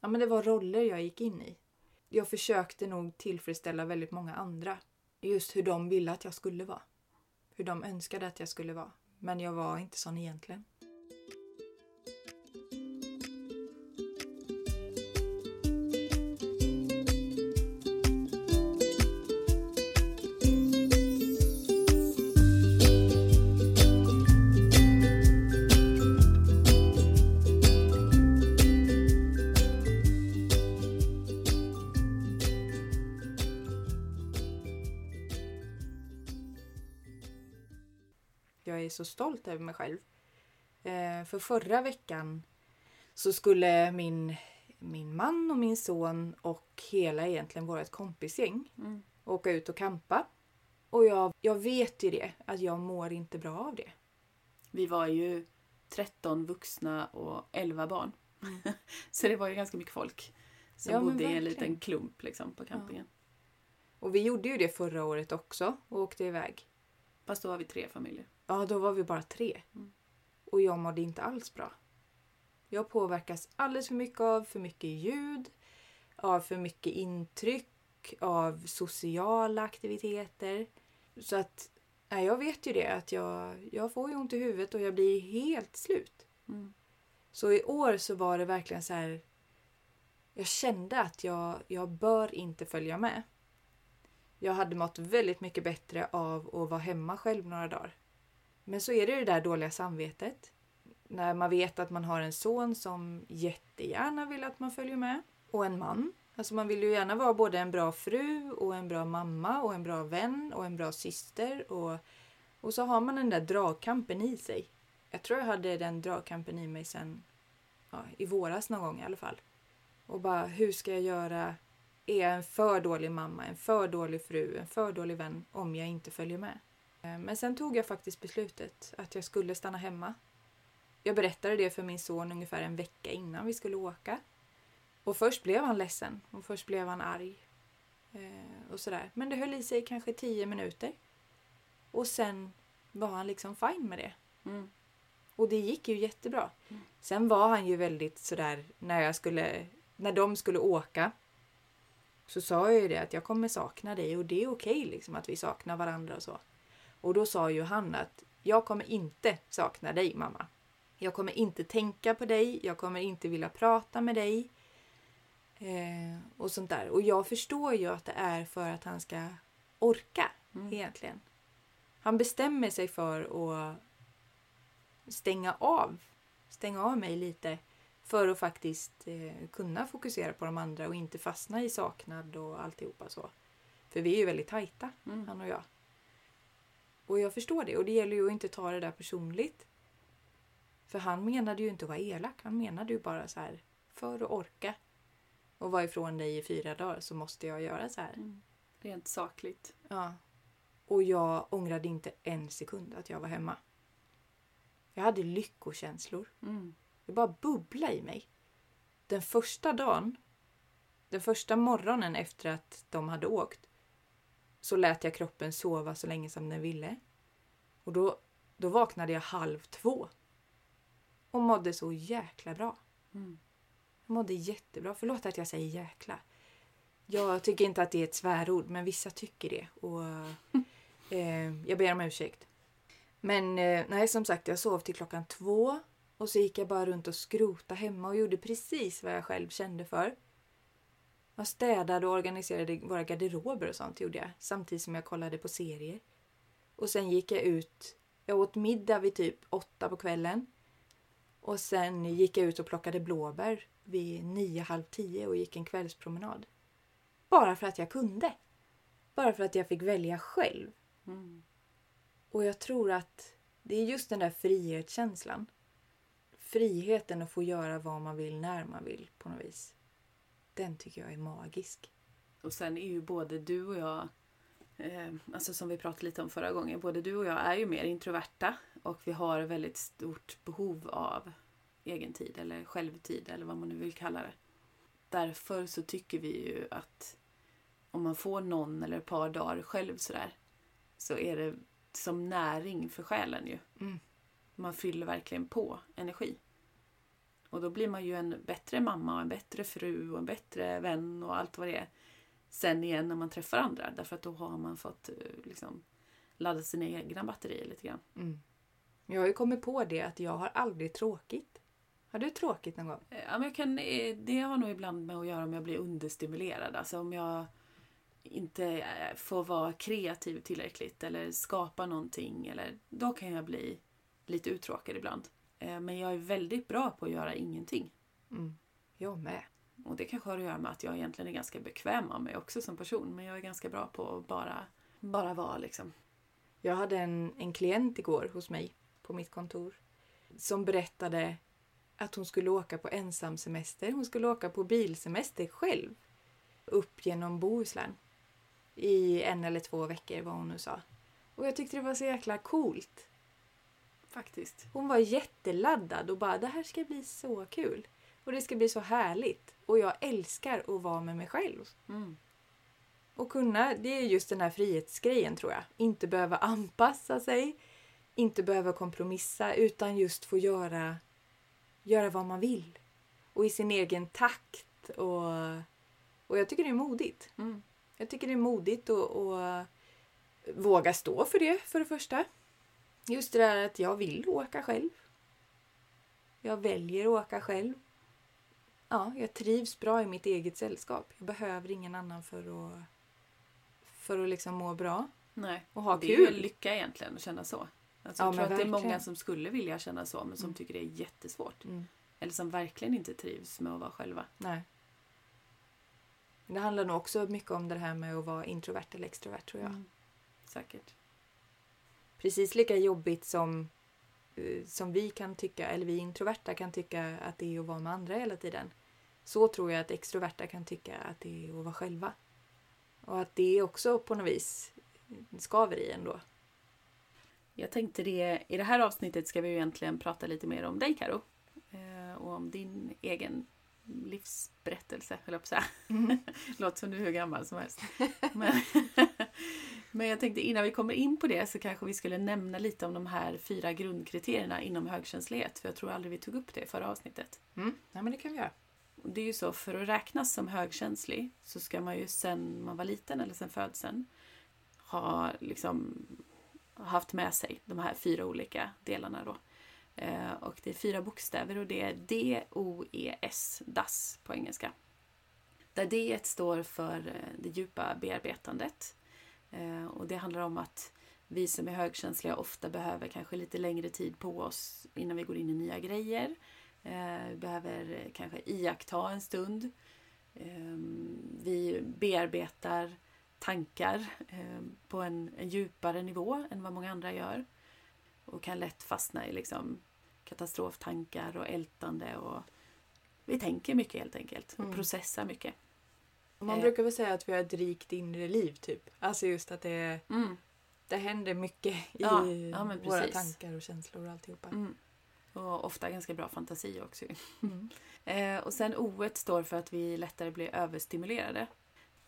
Ja, men det var roller jag gick in i. Jag försökte nog tillfredsställa väldigt många andra. Just hur de ville att jag skulle vara. Hur de önskade att jag skulle vara. Men jag var inte sån egentligen. Så stolt över mig själv. Eh, för förra veckan så skulle min, min man och min son och hela egentligen vårt kompisgäng Mm. åka ut och kampa. Och jag, jag vet ju det, att jag mår inte bra av det. Vi var ju 13 vuxna och 11 barn. så det var ju ganska mycket folk som Ja, bodde i en liten klump liksom, på campingen. Och vi gjorde ju det förra året också och åkte iväg. Fast då var vi tre familjer. Ja, då var vi bara tre. Mm. Och jag mådde inte alls bra. Jag påverkas alldeles för mycket av för mycket ljud, av för mycket intryck, av sociala aktiviteter. Så att, nej, jag vet ju det att jag, jag får ju ont i huvudet och jag blir helt slut. Mm. Så i år så var det verkligen så här. Jag kände att jag, jag bör inte följa med. Jag hade mått väldigt mycket bättre av att vara hemma själv några dagar. Men så är det det där dåliga samvetet. När man vet att man har en son som jättegärna vill att man följer med. Och en man. Alltså man vill ju gärna vara både en bra fru och en bra mamma och en bra vän och en bra syster. Och, och så har man den där dragkampen i sig. Jag tror jag hade den dragkampen i mig sen ja, i våras någon gång i alla fall. Och bara, hur ska jag göra? Är jag en för dålig mamma, en för dålig fru, en för dålig vän om jag inte följer med? Eh, Men sen tog jag faktiskt beslutet att jag skulle stanna hemma. Jag berättade det för min son ungefär en vecka innan vi skulle åka. Och först blev han ledsen och först blev han arg. Eh, och sådär. Men det höll i sig kanske tio minuter. Och sen var han liksom fine med det. Mm. Och det gick ju jättebra. Mm. Sen var han ju väldigt sådär när jag skulle, när de skulle åka. Så sa jag ju det att jag kommer sakna dig och det är okej liksom att vi saknar varandra och så. Och då sa ju han att jag kommer inte sakna dig mamma. Jag kommer inte tänka på dig, jag kommer inte vilja prata med dig. Eh, och sånt där. Och jag förstår ju att det är för att han ska orka Mm. egentligen. Han bestämmer sig för att stänga av, stänga av mig lite för att faktiskt eh, kunna fokusera på de andra och inte fastna i saknad och alltihopa så. För vi är ju väldigt tajta, Mm. han och jag. Och jag förstår det och det gäller ju att inte ta det där personligt. För han menade ju inte att vara elak, han menade ju bara så här för att orka och vara ifrån dig i fyra dagar så måste jag göra så här. Mm. Rent sakligt. Ja. Och jag ångrade inte en sekund att jag var hemma. Jag hade lyckokänslor. Mm. Det bara bubblade i mig. Den första dagen, den första morgonen efter att de hade åkt, så lät jag kroppen sova så länge som den ville. Och då, då vaknade jag halv två. Och mådde så jäkla bra. Mm. Jag mådde jättebra. Förlåt att jag säger jäkla. Jag tycker inte att det är ett svärord, men vissa tycker det. Och eh, Jag ber om ursäkt. Men eh, nej, som sagt, jag sov till klockan två. Och så gick jag bara runt och skrota hemma och gjorde precis vad jag själv kände för. Jag städade och organiserade våra garderober och sånt gjorde jag. Samtidigt som jag kollade på serier. Och sen gick jag ut. Jag åt middag vid typ åtta på kvällen. Och sen gick jag ut och plockade blåbär vid nio, halv tio och gick en kvällspromenad. Bara för att jag kunde. Bara för att jag fick välja själv. Mm. Och jag tror att det är just den där frihetskänslan. Friheten att få göra vad man vill när man vill på något vis. Den tycker jag är magisk. Och sen är ju både du och jag, eh, alltså som vi pratade lite om förra gången, både du och jag är ju mer introverta och vi har väldigt stort behov av egen tid eller självtid eller vad man nu vill kalla det. Därför så tycker vi ju att om man får någon eller ett par dagar själv sådär så är det som näring för själen ju. Mm. Man fyller verkligen på energi. Och då blir man ju en bättre mamma och en bättre fru och en bättre vän och allt vad det är. Sen igen när man träffar andra därför att då har man fått eh, liksom, ladda sina egna batterier lite grann. Mm. Jag har ju kommit på det att jag har aldrig tråkigt. Har du tråkigt någon gång? Eh, Ja, men jag kan, eh, det har nog ibland med att göra om jag blir understimulerad. Alltså om jag inte får vara kreativ tillräckligt eller skapa någonting. Eller, då kan jag bli lite uttråkad ibland. Eh, Men jag är väldigt bra på att göra ingenting. Mm. Jag med. Och det kanske har att göra med att jag egentligen är ganska bekväm av mig också som person. Men jag är ganska bra på att bara, bara vara liksom. Jag hade en, en klient igår hos mig på mitt kontor som berättade att hon skulle åka på ensamsemester. Hon skulle åka på bilsemester själv upp genom Bohuslän i en eller två veckor vad hon nu sa. Och jag tyckte det var så jäkla coolt. Faktiskt. Hon var jätteladdad och bara det här ska bli så kul. Och det ska bli så härligt. Och jag älskar att vara med mig själv. Mm. Och kunna, det är just den här frihetsgrejen tror jag. Inte behöva anpassa sig, inte behöva kompromissa utan just få göra, göra vad man vill. Och i sin egen takt. Och, och jag tycker det är modigt. Mm. Jag tycker det är modigt att att våga stå för det för det första. Just det där att jag vill åka själv. Jag väljer att åka själv. Ja, jag trivs bra i mitt eget sällskap. Jag behöver ingen annan för att, för att liksom må bra Nej. och ha det är ju kul. lycka egentligen att känna så. Alltså, Ja, jag tror att det är många som skulle vilja känna så men som Mm. tycker det är jättesvårt. Mm, Eller som verkligen inte trivs med att vara själva. nej. Det handlar nog också mycket om det här med att vara introvert eller extrovert tror jag. Mm. Säkert. Precis lika jobbigt som, eh, som vi kan tycka, eller vi introverta kan tycka att det är att vara med andra hela tiden. Så tror jag att extroverta kan tycka att det är att vara själva. Och att det också på något vis skaver i ändå. Jag tänkte det, i det här avsnittet ska vi ju egentligen prata lite mer om dig Karo. Eh, och om din egen livsberättelse, höll jag på att säga. Låter som du är hur gammal som helst. Men, men jag tänkte innan vi kommer in på det så kanske vi skulle nämna lite om de här fyra grundkriterierna inom högkänslighet. För jag tror aldrig vi tog upp det i förra avsnittet. Mm. Ja, men det kan vi göra. Det är ju så, för att räknas som högkänslig så ska man ju sen man var liten eller sen födseln ha liksom haft med sig de här fyra olika delarna då. Eh, och det är fyra bokstäver och det är D-O-E-S, DAS på engelska. Där D står för eh, det djupa bearbetandet. Eh, och det handlar om att vi som är högkänsliga ofta behöver kanske lite längre tid på oss innan vi går in i nya grejer. Vi behöver kanske iaktta en stund. Ehm, vi bearbetar tankar ehm, på en, en djupare nivå än vad många andra gör. Och kan lätt fastna i liksom katastroftankar och ältande. Och vi tänker mycket helt enkelt och Mm. processar mycket. Man Eh. brukar väl säga att vi har ett rikt inre liv typ. Alltså just att det, Mm. det händer mycket i Ja, ja, våra tankar och känslor och alltihopa. Mm. Och ofta ganska bra fantasi också. Mm. Eh, och sen O står för att vi lättare blir överstimulerade.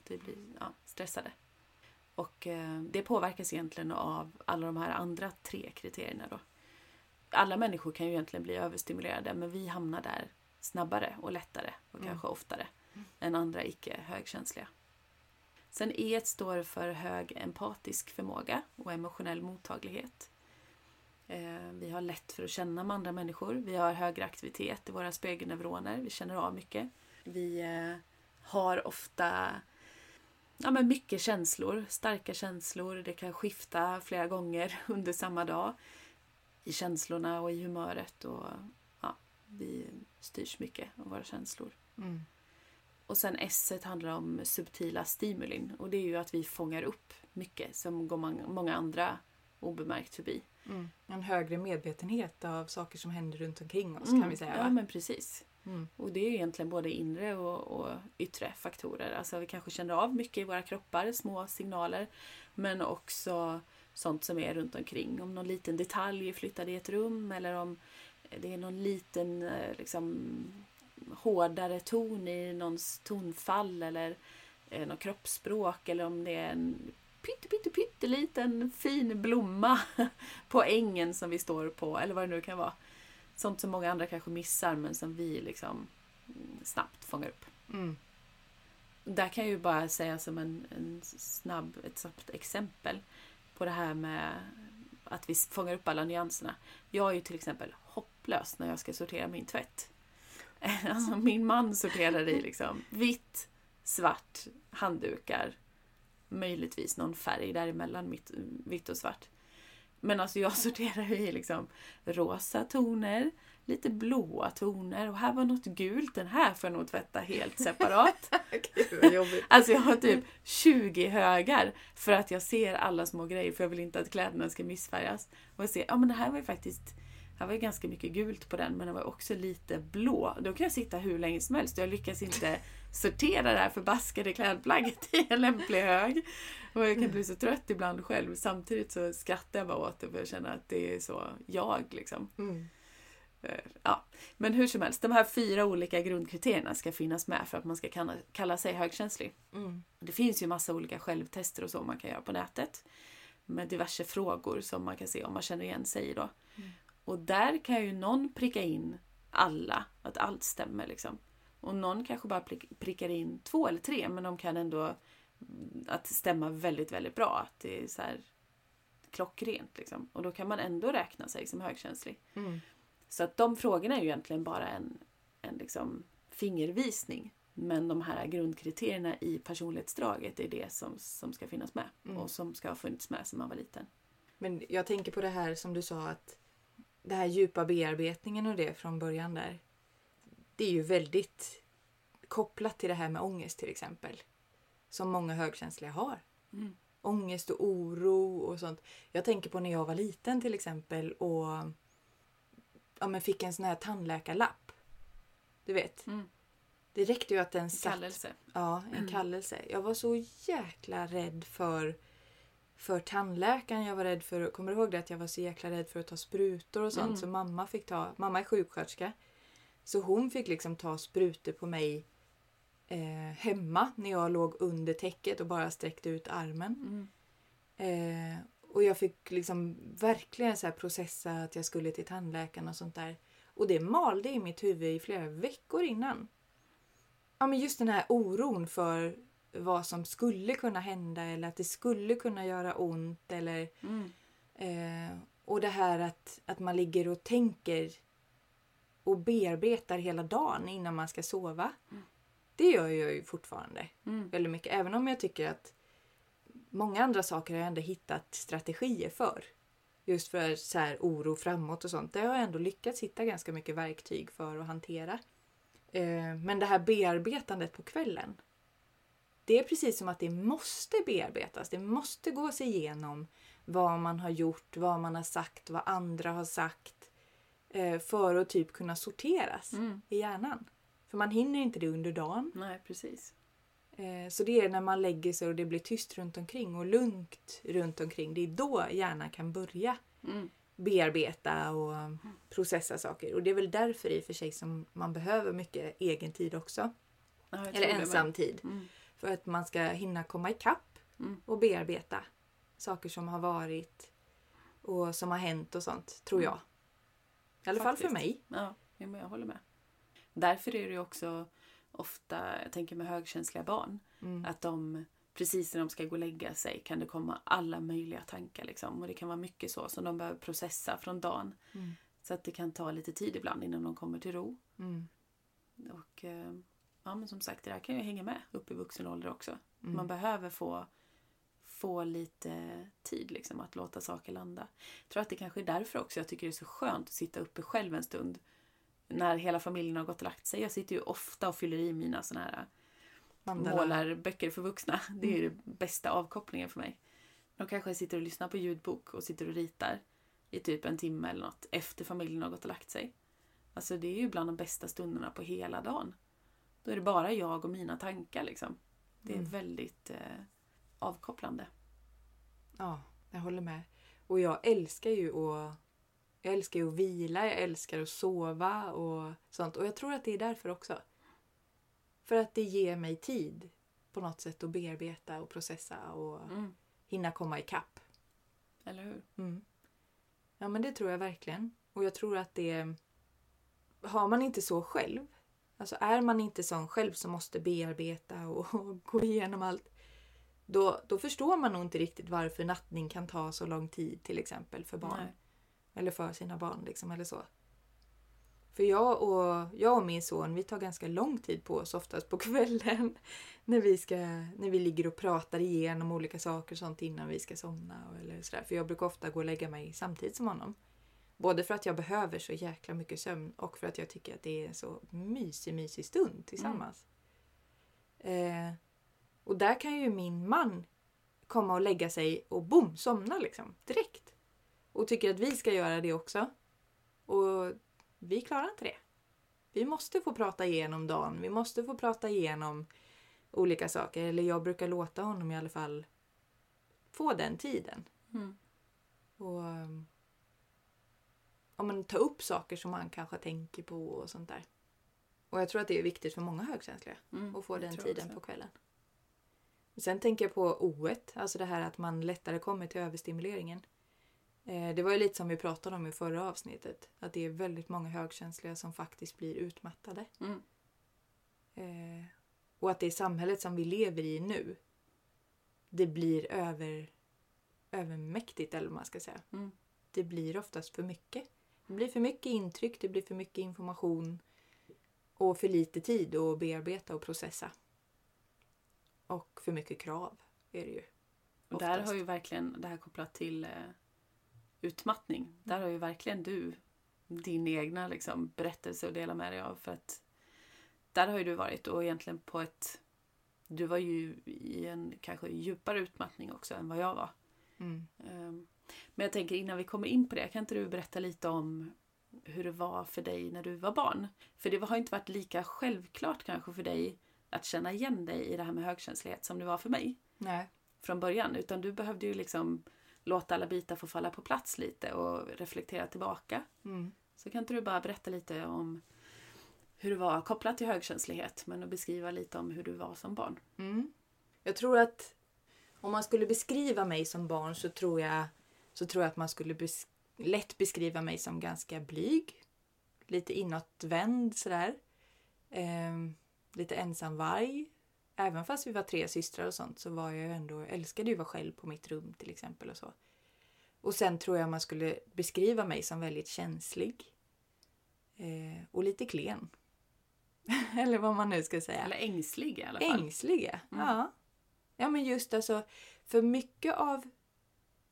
Vi blir ja, stressade. Och eh, det påverkas egentligen av alla de här andra tre kriterierna då. Alla människor kan ju egentligen bli överstimulerade men vi hamnar där snabbare och lättare och Mm. kanske oftare än andra icke högkänsliga. Sen E står för hög empatisk förmåga och emotionell mottaglighet. Eh, Vi har lätt för att känna med andra människor. Vi har högre aktivitet i våra spegelneuroner. Vi känner av mycket. Vi eh, har ofta ja, men mycket känslor, starka känslor. Det kan skifta flera gånger under samma dag i känslorna och i humöret. Och, ja, vi styrs mycket av våra känslor. Mm. Och sen S handlar om subtila stimulin och det är ju att vi fångar upp mycket som går många andra obemärkt förbi. Mm. En högre medvetenhet av saker som händer runt omkring oss Mm, kan vi säga. Ja va? men precis. Mm. Och det är egentligen både inre och, och yttre faktorer. Alltså vi kanske känner av mycket i våra kroppar, små signaler. Men också sånt som är runt omkring. Om någon liten detalj är flyttad i ett rum eller om det är någon liten eh, liksom, hårdare ton i någons tonfall eller eh, något kroppsspråk eller om det är en pytte, pytte, pytteliten fin blomma på ängen som vi står på eller vad det nu kan vara. Sånt som många andra kanske missar men som vi liksom mm, snabbt fångar upp. Mm. Där kan jag ju bara säga som en, en snabb, ett snabbt exempel på det här med att vi fångar upp alla nyanserna. Jag är ju till exempel hopplös när jag ska sortera min tvätt. Alltså min man sorterar i liksom vitt, svart, handdukar, möjligtvis någon färg däremellan mitt, vitt och svart. Men alltså jag sorterar i liksom rosa toner, lite blåa toner och här var något gult, den här får jag nog tvätta helt separat. Gud. Alltså jag har typ 20 högar för att jag ser alla små grejer för jag vill inte att kläderna ska missfärgas. Och jag ser, ja men det här var ju faktiskt här var ju ganska mycket gult på den men det var också lite blå. Då kan jag sitta hur länge som helst jag lyckas inte sortera det här förbaskade klädplagget i en lämplig hög. Och jag kan bli så trött ibland själv. Samtidigt så skrattar jag bara åt det för jag känner att det är så jag liksom. Mm. Eh, Ja. Men hur som helst, de här fyra olika grundkriterierna ska finnas med för att man ska kalla, kalla sig högkänslig. Mm. Det finns ju massa olika självtester och så man kan göra på nätet. Med diverse frågor som man kan se om man känner igen sig i då. Mm. Och där kan ju någon pricka in alla, att allt stämmer liksom. Och någon kanske bara prick- prickar in två eller tre men de kan ändå mm, att stämma väldigt, väldigt bra. Att det är så här klockrent liksom. Och då kan man ändå räkna sig som högkänslig. Mm. Så att de frågorna är ju egentligen bara en, en liksom fingervisning. Men de här grundkriterierna i personlighetsdraget är det som, som ska finnas med. Mm. Och som ska ha funnits med sedan man var liten. Men jag tänker på det här som du sa att det här djupa bearbetningen och det från början där. Det är ju väldigt kopplat till det här med ångest till exempel. Som många högkänsliga har. Mm. Ångest och oro och sånt. Jag tänker på när jag var liten till exempel och ja, men fick en sån här tandläkarlapp. Du vet. Mm. Det räckte ju att den satt Kallelse. Ja, en kallelse. Jag var så jäkla rädd för, för tandläkaren. Jag var rädd för, kommer du ihåg det? Att jag var så jäkla rädd för att ta sprutor och sånt. Mm. Så mamma fick ta, mamma är sjuksköterska. Så hon fick liksom ta sprutor på mig eh, hemma när jag låg under täcket och bara sträckte ut armen. Mm. Eh, och jag fick liksom verkligen så processa att jag skulle till tandläkaren och sånt där. Och det malde i mitt huvud i flera veckor innan. Ja men just den här oron för vad som skulle kunna hända eller att det skulle kunna göra ont eller Mm. eh, och det här att, att man ligger och tänker och bearbetar hela dagen innan man ska sova. Mm. Det gör jag ju fortfarande Mm. väldigt mycket. Även om jag tycker att många andra saker har jag ändå hittat strategier för. Just för så här oro framåt och sånt. Det har jag ändå lyckats hitta ganska mycket verktyg för att hantera. Eh, Men det här bearbetandet på kvällen. Det är precis som att det måste bearbetas. Det måste gås igenom vad man har gjort, vad man har sagt, vad andra har sagt. eh, För att typ kunna sorteras Mm. i hjärnan. För man hinner inte det under dagen. Nej, precis. Eh, Så det är när man lägger sig och det blir tyst runt omkring och lugnt runt omkring. Det är då hjärnan kan börja Mm. bearbeta och processa saker. Och det är väl därför i och för sig som man behöver mycket egen tid också. Ja, Eller det med. ensam tid. Mm. För att man ska hinna komma ikapp Mm. och bearbeta saker som har varit och som har hänt och sånt, tror jag. I alla fall för Mm. Mig. Ja, men jag håller med. Därför är det också ofta, jag tänker med högkänsliga barn, Mm. att de precis när de ska gå och lägga sig kan det komma alla möjliga tankar. Liksom. Och det kan vara mycket så som de behöver processa från dagen. Mm. Så att det kan ta lite tid ibland innan de kommer till ro. Mm. Och eh, ja, men som sagt, det där kan ju hänga med upp i vuxen ålder också. Mm. Man behöver få, få lite tid liksom, att låta saker landa. Jag tror att det kanske är därför också jag tycker det är så skönt att sitta uppe själv en stund. När hela familjen har gått och lagt sig. Jag sitter ju ofta och fyller i mina såna här Mandala. målarböcker för vuxna. Det är den bästa avkopplingen för mig. De kanske sitter och lyssnar på ljudbok och sitter och ritar i typ en timme eller något efter familjen har gått och lagt sig. Alltså det är ju bland de bästa stunderna på hela dagen. Då är det bara jag och mina tankar liksom. Det är Mm. väldigt eh, avkopplande. Ja, jag håller med. Och jag älskar ju att jag älskar ju att vila, jag älskar att sova och sånt. Och jag tror att det är därför också. För att det ger mig tid på något sätt att bearbeta och processa och Mm. hinna komma ikapp. Eller hur? Mm. Ja men det tror jag verkligen. Och jag tror att det har man inte så själv, alltså är man inte sån själv som måste bearbeta och, och gå igenom allt, då, då förstår man nog inte riktigt varför nattning kan ta så lång tid till exempel för barn. Nej. Eller för sina barn liksom, eller så. För jag och, jag och min son, vi tar ganska lång tid på oss oftast på kvällen. När vi, ska, när vi ligger och pratar igenom olika saker och sånt innan vi ska somna. Eller sådär. För jag brukar ofta gå och lägga mig samtidigt som honom. Både för att jag behöver så jäkla mycket sömn och för att jag tycker att det är en så mysig, mysig stund tillsammans. Eh, och där kan ju min man komma och lägga sig och bom, somna liksom direkt. Och tycker att vi ska göra det också. Och vi klarar inte det. Vi måste få prata igenom dagen. Vi måste få prata igenom olika saker. Eller jag brukar låta honom i alla fall få den tiden. Mm. Och om man tar upp saker som man kanske tänker på och sånt där. Och jag tror att det är viktigt för många högkänsliga Mm. att få den tiden på kvällen. Sen tänker jag på oet, alltså det här att man lättare kommer till överstimuleringen. Eh, det var ju lite som vi pratade om i förra avsnittet. Att det är väldigt många högkänsliga som faktiskt blir utmattade. Mm. Eh, och att det samhället som vi lever i nu, det blir över, övermäktigt eller vad man ska säga. Mm. Det blir oftast för mycket. Det blir för mycket intryck, det blir för mycket information och för lite tid att bearbeta och processa. Och för mycket krav är det ju. Och där har ju verkligen, det här kopplat till eh, utmattning, där har ju verkligen du din egna liksom, berättelse att dela med dig av. För att där har ju du varit och egentligen på ett... Du var ju i en kanske djupare utmattning också än vad jag var. Mm. Ehm, Men jag tänker innan vi kommer in på det, kan inte du berätta lite om hur det var för dig när du var barn? För det har inte varit lika självklart kanske för dig att känna igen dig i det här med högkänslighet som det var för mig Nej. från början. Utan du behövde ju liksom låta alla bitar få falla på plats lite och reflektera tillbaka. Mm. Så kan inte du bara berätta lite om hur det var kopplat till högkänslighet men att beskriva lite om hur du var som barn. Mm. Jag tror att om man skulle beskriva mig som barn så tror jag, så tror jag att man skulle bes- lätt beskriva mig som ganska blyg. Lite inåtvänd sådär. Ehm, lite ensamvarg. Även fast vi var tre systrar och sånt så var jag ändå, älskade ju att vara själv på mitt rum till exempel och så. Och sen tror jag man skulle beskriva mig som väldigt känslig. Eh, och lite klen. Eller vad man nu ska säga. Eller ängslig i alla fall. Ängsliga? Mm. Ja. Ja men just alltså, för mycket av,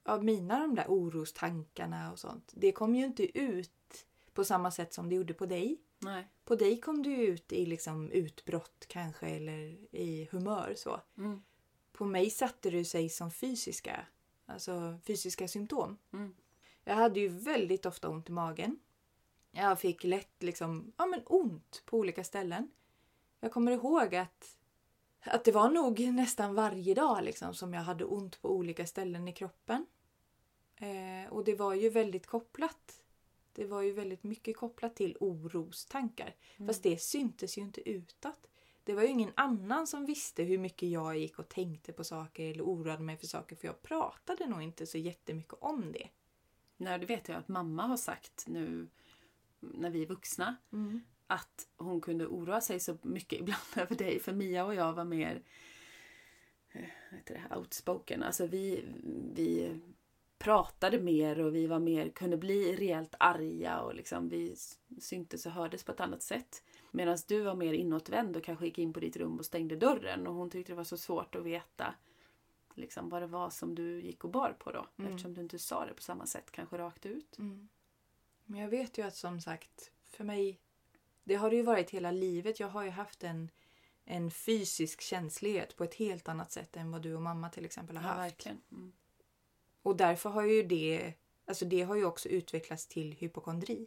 av mina de där orostankarna och sånt, det kom ju inte ut på samma sätt som det gjorde på dig. Nej. På dig kom du ut i liksom utbrott kanske eller i humör så. Mm. På mig satte du sig som fysiska, alltså fysiska symptom. Mm. Jag hade ju väldigt ofta ont i magen. Jag fick lätt liksom, ja men ont på olika ställen. Jag kommer ihåg att, att det var nog nästan varje dag liksom som jag hade ont på olika ställen i kroppen. Eh, och det var ju väldigt kopplat. Det var ju väldigt mycket kopplat till orostankar. Fast det syntes ju inte utåt. Det var ju ingen annan som visste hur mycket jag gick och tänkte på saker eller oroade mig för saker. För jag pratade nog inte så jättemycket om det. Nej, det vet jag att mamma har sagt nu när vi är vuxna. Att hon kunde oroa sig så mycket ibland över dig. För Mia och jag var mer eh, heter det, outspoken. Alltså vi, vi pratade mer och vi var mer, kunde bli rejält arga och liksom vi syntes och hördes på ett annat sätt. Medan du var mer inåtvänd och kanske gick in på ditt rum och stängde dörren och hon tyckte det var så svårt att veta liksom vad det var som du gick och bar på då. Mm. Eftersom du inte sa det på samma sätt kanske rakt ut. Men jag vet ju att som sagt, för mig, det har det ju varit hela livet. Jag har ju haft en, en fysisk känslighet på ett helt annat sätt än vad du och mamma till exempel har Ja, haft. verkligen. Mm. Och därför har ju det, alltså det har ju också utvecklats till hypokondri.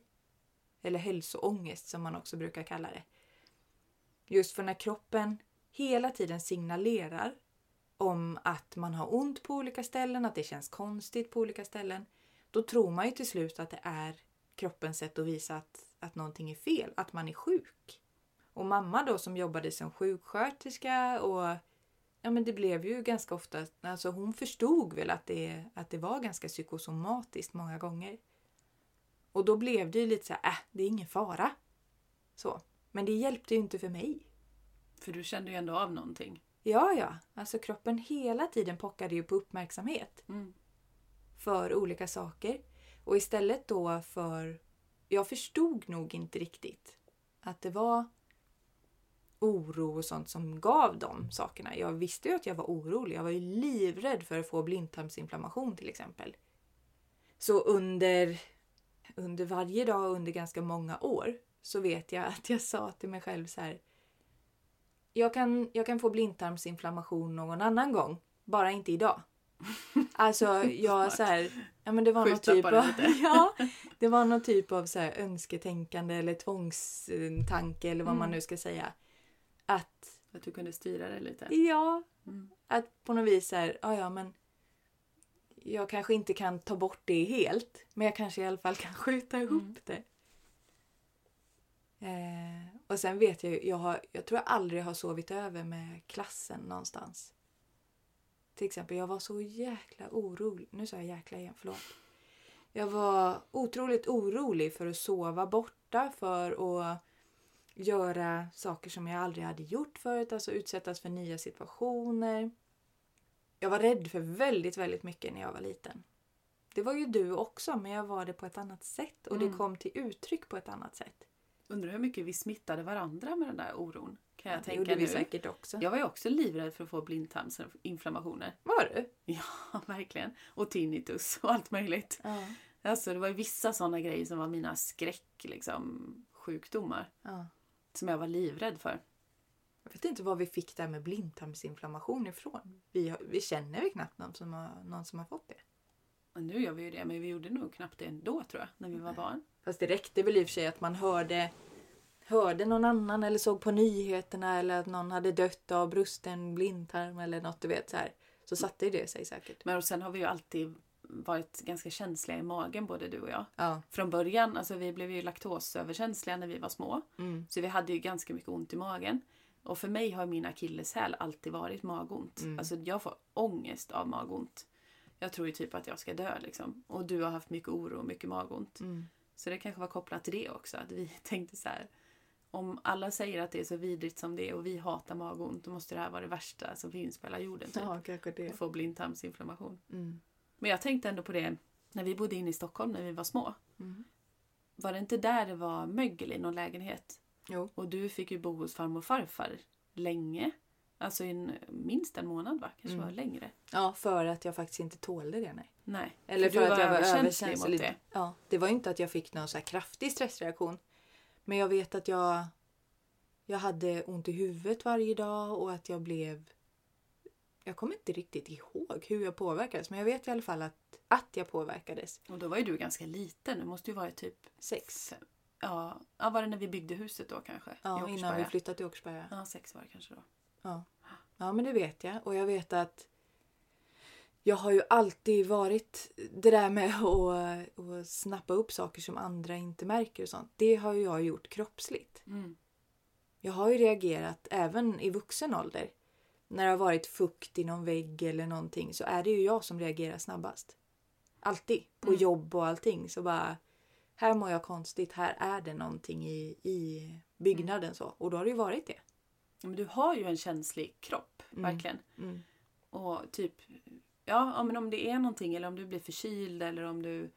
Eller hälsoångest som man också brukar kalla det. Just för när kroppen hela tiden signalerar om att man har ont på olika ställen, att det känns konstigt på olika ställen. Då tror man ju till slut att det är kroppens sätt att visa att, att någonting är fel, att man är sjuk. Och mamma då som jobbade som sjuksköterska och Ja men det blev ju ganska ofta, alltså hon förstod väl att det, att det var ganska psykosomatiskt många gånger. Och då blev det ju lite så här, äh, det är ingen fara. Så. Men det hjälpte ju inte för mig. För du kände ju ändå av någonting. Ja, ja. Alltså kroppen hela tiden pockade ju på uppmärksamhet Mm. för olika saker. Och istället då för... Jag förstod nog inte riktigt att det var oro och sånt som gav de sakerna. Jag visste ju att jag var orolig. Jag var ju livrädd för att få blindtarmsinflammation till exempel. Så under, under varje dag under ganska många år så vet jag att jag sa till mig själv så här. Jag kan, jag kan få blindtarmsinflammation någon annan gång, bara inte idag. Alltså jag så här, ja men det var någon typ av, ja, det var någon typ av så här önsketänkande eller tvångstanke eller vad man Mm. nu ska säga. Att, Att du kunde styra det lite. ja, Mm. att på något vis så här, ja ja men jag kanske inte kan ta bort det helt, men jag kanske i alla fall kan skjuta ihop Mm. det. Eh, och sen vet jag ju, jag, har, jag tror jag aldrig har sovit över med klassen någonstans. Till exempel, jag var så jäkla orolig. Nu sa jag jäkla igen, förlåt. Jag var otroligt orolig för att sova borta, för att göra saker som jag aldrig hade gjort förut, alltså utsättas för nya situationer. Jag var rädd för väldigt, väldigt mycket när jag var liten. Det var ju du också, men jag var det på ett annat sätt och det Mm. kom till uttryck på ett annat sätt. Undrar hur mycket vi smittade varandra med den där oron. Kan jag det tänka gjorde vi nu. säkert också. Jag var ju också livrädd för att få blindtarmsinflammationer. Var du? Ja, verkligen. Och tinnitus och allt möjligt. Ja. Alltså det var ju vissa sådana grejer som var mina skräck, liksom, sjukdomar. ja. Som jag var livrädd för. Jag vet inte var vi fick det här med blindtarmsinflammation ifrån. Vi, vi känner ju knappt någon som, har, någon som har fått det. Och nu gör vi ju det, men vi gjorde nog knappt det ändå tror jag, när vi var barn. Fast det räckte väl i och för sig att man hörde, hörde någon annan eller såg på nyheterna eller att någon hade dött av brusten blindtarm eller något du vet så här. Så satte ju det sig säkert. Men och sen har vi ju alltid varit ganska känsliga i magen, både du och jag. Ja. Från början, alltså vi blev ju laktosöverkänsliga när vi var små. Mm. Så vi hade ju ganska mycket ont i magen. Och för mig har min akilleshäl alltid varit magont. Mm. Alltså jag får ångest av magont. Jag tror ju typ att jag ska dö liksom. Och du har haft mycket oro och mycket magont. Mm. Så det kanske var kopplat till det också. Att vi tänkte så här. Om alla säger att det är så vidrigt som det är och vi hatar magont. Då måste det här vara det värsta som finns på hela jorden. Typ. ja, kanske det. Att få blindtarmsinflammation. Mm. Men jag tänkte ändå på det när vi bodde inne i Stockholm när vi var små. Mm. Var det inte där det var mögel i någon lägenhet? Jo. Och du fick ju bo hos farmor och farfar länge. Alltså en, minst en månad va? Kanske Mm. var längre. Ja, för att jag faktiskt inte tålde det. Nej. Nej. Eller för, du att jag var överkänslig mot det. Ja, det var inte att jag fick någon så kraftig stressreaktion. Men jag vet att jag, jag hade ont i huvudet varje dag och att jag blev... Jag kommer inte riktigt ihåg hur jag påverkades men jag vet i alla fall att, att jag påverkades. Och då var ju du ganska liten. Du måste ju vara typ... Sex. Ja, ja, var det när vi byggde huset då kanske? Ja, innan vi flyttade till Åkersberga. Ja, sex var det kanske då. Ja. ja, men det vet jag. Och jag vet att jag har ju alltid varit det där med att, att snappa upp saker som andra inte märker och sånt. Det har ju jag gjort kroppsligt. Mm. Jag har ju reagerat även i vuxen ålder. När det har varit fukt i någon vägg eller någonting så är det ju jag som reagerar snabbast. Alltid. På Mm. jobb och allting. Så bara, här mår jag konstigt. Här är det någonting i, i byggnaden så. Och då har det ju varit det. Men du har ju en känslig kropp, Mm. verkligen. Mm. Och typ, ja, men om det är någonting eller om du blir förkyld eller om du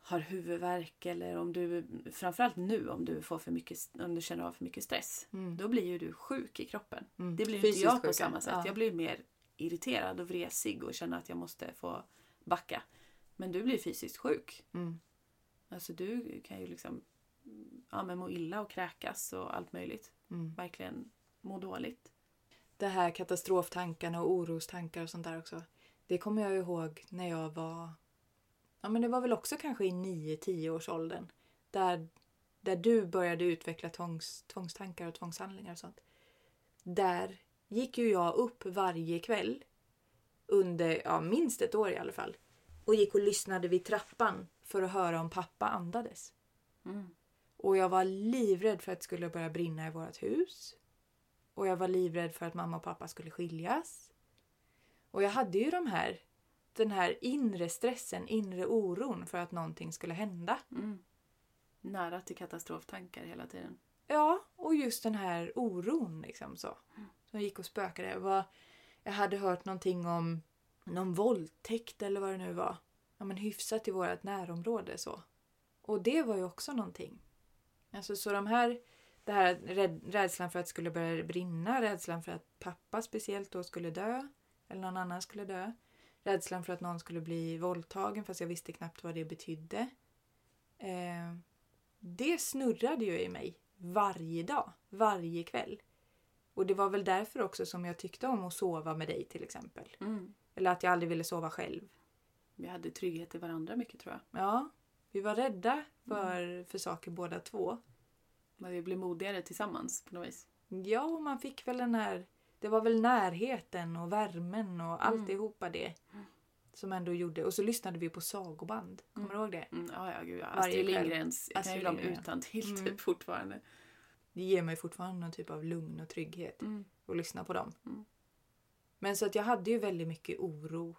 har huvudvärk eller om du, framförallt nu om du får för mycket, om du känner av för mycket stress. Mm. Då blir ju du sjuk i kroppen. Mm. Det blir Fysiskt inte jag på sjuka. samma sätt. Ja. Jag blir mer irriterad och vresig och känner att jag måste få backa. Men du blir fysiskt sjuk. Mm. Alltså du kan ju liksom ja, men må illa och kräkas och allt möjligt. Mm. Verkligen må dåligt. Det här katastroftankarna och orostankar och sånt där också. Det kommer jag ihåg när jag var... Ja men det var väl också kanske i 9-10 års åldern. Där, där du började utveckla tvångs, tvångstankar och tvångshandlingar och sånt. Där gick ju jag upp varje kväll under ja, minst ett år i alla fall. Och gick och lyssnade vid trappan för att höra om pappa andades. Mm. Och jag var livrädd för att det skulle börja brinna i vårt hus. Och jag var livrädd för att mamma och pappa skulle skiljas. Och jag hade ju de här, den här inre stressen, inre oron för att någonting skulle hända. Mm. Nära till katastroftankar hela tiden. Ja, och just den här oron liksom så. Som gick och spökade. Jag, var, jag hade hört någonting om någon våldtäkt eller vad det nu var. Ja men hyfsat i vårt närområde så. Och det var ju också någonting. Alltså så de här, det här rädd, rädslan för att det skulle börja brinna, rädslan för att pappa speciellt då skulle dö. Eller någon annan skulle dö. Rädslan för att någon skulle bli våldtagen fast jag visste knappt vad det betydde. Eh, det snurrade ju i mig varje dag, varje kväll. Och det var väl därför också som jag tyckte om att sova med dig till exempel. Mm. Eller att jag aldrig ville sova själv. Vi hade trygghet i varandra mycket tror jag. Ja, vi var rädda för, för saker båda två. Men vi blev modigare tillsammans på något vis. Ja, och man fick väl den här... Det var väl närheten och värmen och Mm. alltihopa det. Som ändå gjorde... Och så lyssnade vi på sagoband. Kommer du ihåg det? Mm, ja, ja, gud ja. Astrid. Lindgrens, jag kan ju dem utan till Mm. typ fortfarande. Det ger mig fortfarande någon typ av lugn och trygghet Mm. att lyssna på dem. Mm. Men så att jag hade ju väldigt mycket oro.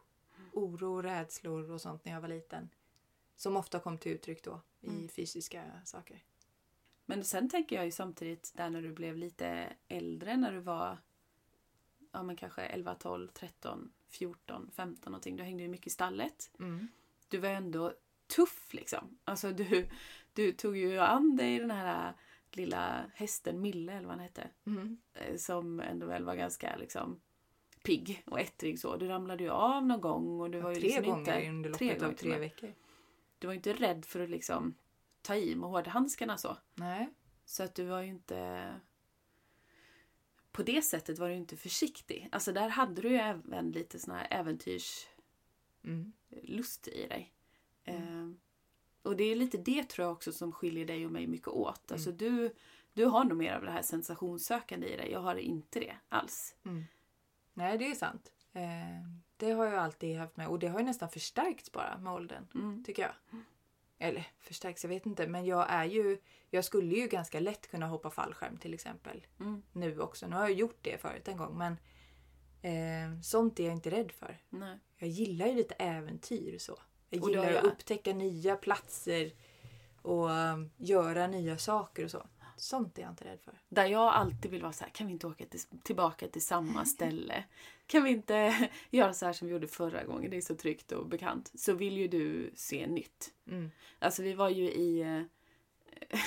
Oro, rädslor och sånt när jag var liten. Som ofta kom till uttryck då i Mm. fysiska saker. Men sen tänker jag ju samtidigt där när du blev lite äldre, när du var ja, men kanske 11, 12, 13, 14, 15 någonting. Du hängde ju mycket i stallet. Mm. Du var ju ändå tuff liksom. Alltså du, du tog ju an dig den här lilla hästen Mille eller vad han hette. Mm. eh, Som ändå väl var ganska liksom pigg och ettrig så. Du ramlade ju av någon gång och du var ju tre liksom gånger inte... under tre loppet av gånger till tre och med. veckor. Du var ju inte rädd för att liksom ta i med hårdhandskarna så. Nej. Så att du var ju inte... På det sättet var du inte försiktig. Alltså där hade du ju även lite sån här äventyrslust Mm. i dig. Mm. Eh, och det är lite det tror jag också som skiljer dig och mig mycket åt. Alltså Mm. du, du har nog mer av det här sensationssökande i dig. Jag har inte det alls. Mm. Nej, det är sant. Eh, det har jag alltid haft med. Och det har ju nästan förstärkts bara med åldern. Mm. Tycker jag. Eller förstärks, jag vet inte. Men jag är ju... Jag skulle ju ganska lätt kunna hoppa fallskärm till exempel. Mm. Nu också. Nu har jag gjort det förut en gång. Men eh, sånt är jag inte rädd för. Nej. Jag gillar ju lite äventyr så. Jag gillar ju- att upptäcka nya platser och um, göra nya saker och så. Sånt är jag inte rädd för. Där jag alltid vill vara så här, kan vi inte åka till, tillbaka till samma ställe? Kan vi inte göra så här som vi gjorde förra gången? Det är så tryggt och bekant. Så vill ju du se nytt. Mm. Alltså vi var ju i eh,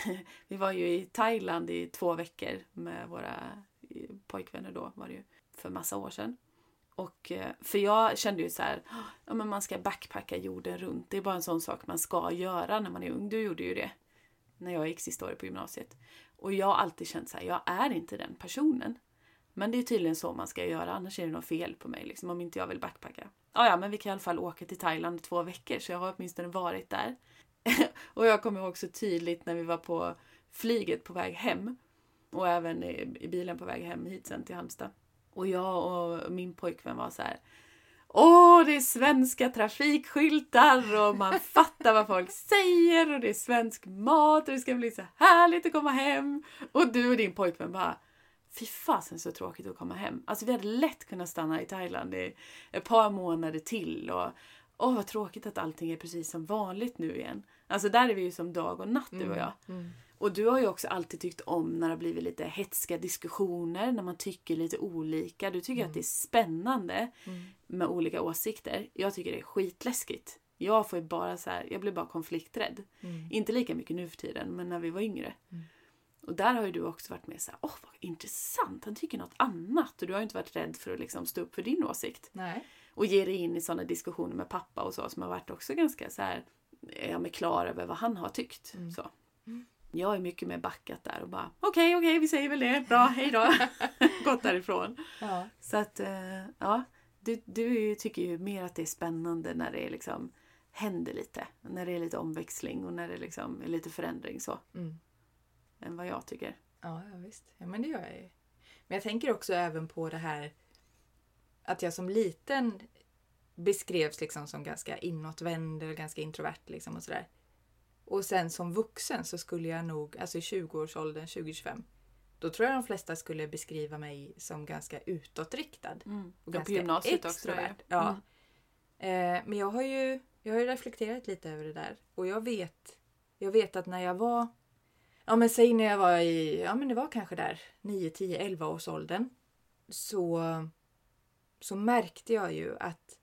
vi var ju i Thailand i två veckor med våra pojkvänner då var det ju för massa år sedan. Och eh, för jag kände ju så här, ja men man ska backpacka jorden runt. Det är bara en sån sak man ska göra när man är ung. Du gjorde ju det när jag gick sista året på gymnasiet. Och jag har alltid känt så här, jag är inte den personen. Men det är tydligen så man ska göra, annars är det något fel på mig liksom, om inte jag vill backpacka. Ja, ja, men vi kan i alla fall åka till Thailand i två veckor, så jag har åtminstone varit där. och jag kommer ihåg så tydligt när vi var på flyget på väg hem och även i, i bilen på väg hem hit sen till Halmstad. Och jag och min pojkvän var så här. Åh, det är svenska trafikskyltar och man fattar vad folk säger och det är svensk mat och det ska bli så härligt att komma hem. Och du och din pojkvän bara Fy fasen så tråkigt att komma hem. Alltså vi hade lätt kunnat stanna i Thailand i ett par månader till och åh vad tråkigt att allting är precis som vanligt nu igen. Alltså där är vi ju som dag och natt du och jag. Mm. Och du har ju också alltid tyckt om när det har blivit lite hetska diskussioner, när man tycker lite olika. Du tycker att det är spännande Mm. med olika åsikter. Jag tycker det är skitläskigt. Jag får ju bara så här, jag blir bara konflikträdd. Mm. Inte lika mycket nu för tiden, men när vi var yngre. Mm. Och där har ju du också varit med så här, åh vad intressant, han tycker något annat. Och du har ju inte varit rädd för att liksom stå upp för din åsikt. Nej. Och ge dig in i sådana diskussioner med pappa och så som har varit också ganska så här, är jag med klar över vad han har tyckt. Mm. Så. Jag är mycket mer backat där och bara okej, okej, vi säger väl det. Bra, hej då. Gått därifrån. Ja. Så att, eh, ja. Du, du tycker ju mer att det är spännande när det liksom händer lite. När det är lite omväxling och när det liksom är lite förändring så. Mm. Än vad jag tycker. Ja, ja, visst. Ja, men det gör jag ju. Men jag tänker också även på det här att jag som liten beskrevs liksom som ganska inåtvänd och ganska introvert liksom och sådär. Och sen som vuxen så skulle jag nog, alltså i 20-årsåldern, 20-25, då tror jag de flesta skulle beskriva mig som ganska utåtriktad. Mm. Och ganska på gymnasiet också. extrovert. det. Ja. Mm. Eh, men jag har, ju, jag har ju reflekterat lite över det där. Och jag vet, jag vet att när jag var... Ja men säg när jag var i, ja men det var kanske där 9, 10, 11 års åldern. Så, så märkte jag ju att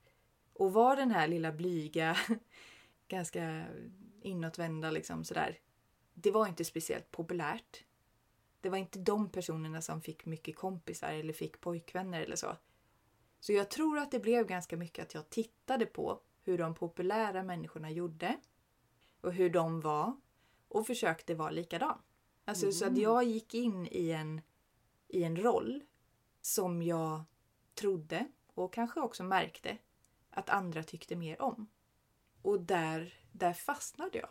att vara den här lilla blyga, ganska inåtvända liksom sådär. Det var inte speciellt populärt. Det var inte de personerna som fick mycket kompisar eller fick pojkvänner eller så. Så jag tror att det blev ganska mycket att jag tittade på hur de populära människorna gjorde och hur de var och försökte vara likadan. Alltså mm. så att jag gick in i en, i en roll som jag trodde och kanske också märkte att andra tyckte mer om. Och där, där fastnade jag.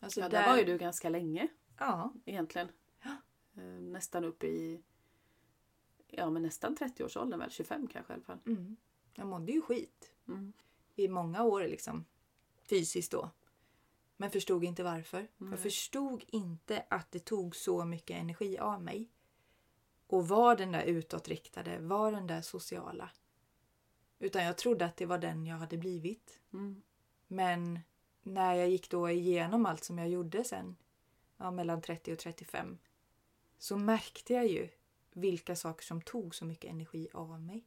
Alltså ja, där, där var ju du ganska länge. Ja. Egentligen. Ja. Eh, nästan upp i ja, men nästan 30-årsåldern väl, 25 kanske i alla fall. Mm. Jag mådde ju skit. Mm. I många år liksom. Fysiskt då. Men förstod inte varför. Mm. Jag förstod inte att det tog så mycket energi av mig. Och var den där utåtriktade, var den där sociala. Utan jag trodde att det var den jag hade blivit. Mm. Men när jag gick då igenom allt som jag gjorde sen, ja, mellan 30 och 35, så märkte jag ju vilka saker som tog så mycket energi av mig.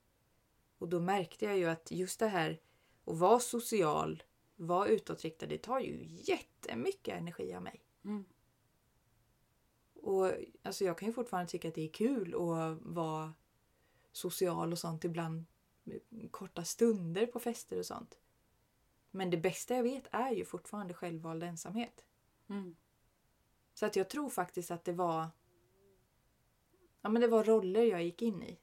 Och då märkte jag ju att just det här att vara social, vara utåtriktad, det tar ju jättemycket energi av mig. Mm. Och alltså jag kan ju fortfarande tycka att det är kul att vara social och sånt ibland. Korta stunder på fester och sånt. Men det bästa jag vet är ju fortfarande självvald ensamhet. Mm. Så att jag tror faktiskt att det var Ja men det var roller jag gick in i.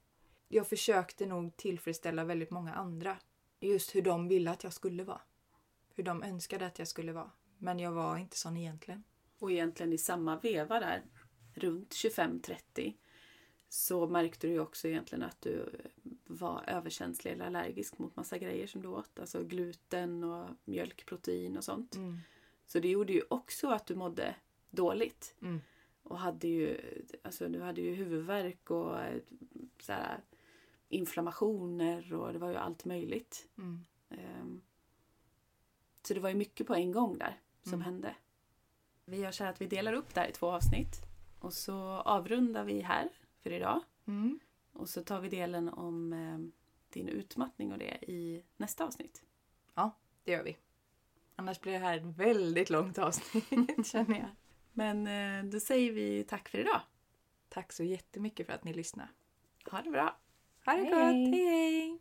Jag försökte nog tillfredsställa väldigt många andra. Just hur de ville att jag skulle vara. Hur de önskade att jag skulle vara. Men jag var inte sån egentligen. Och egentligen i samma veva där, runt 25-30, så märkte du ju också egentligen att du var överkänslig eller allergisk mot massa grejer som du åt. Alltså gluten och mjölkprotein och sånt. Mm. Så det gjorde ju också att du mådde dåligt. Mm. Och hade ju, alltså du hade ju huvudvärk och så här, inflammationer och det var ju allt möjligt. Mm. Um, så det var ju mycket på en gång där som mm. hände. Vi gör så här att vi delar upp det här i två avsnitt. Och så avrundar vi här för idag. Mm. Och så tar vi delen om eh, din utmattning och det i nästa avsnitt. Ja, det gör vi. Annars blir det här ett väldigt långt avsnitt känner jag. Men eh, då säger vi tack för idag. Tack så jättemycket för att ni lyssnade. Ha det bra. Ha det hej. gott. Hej hej.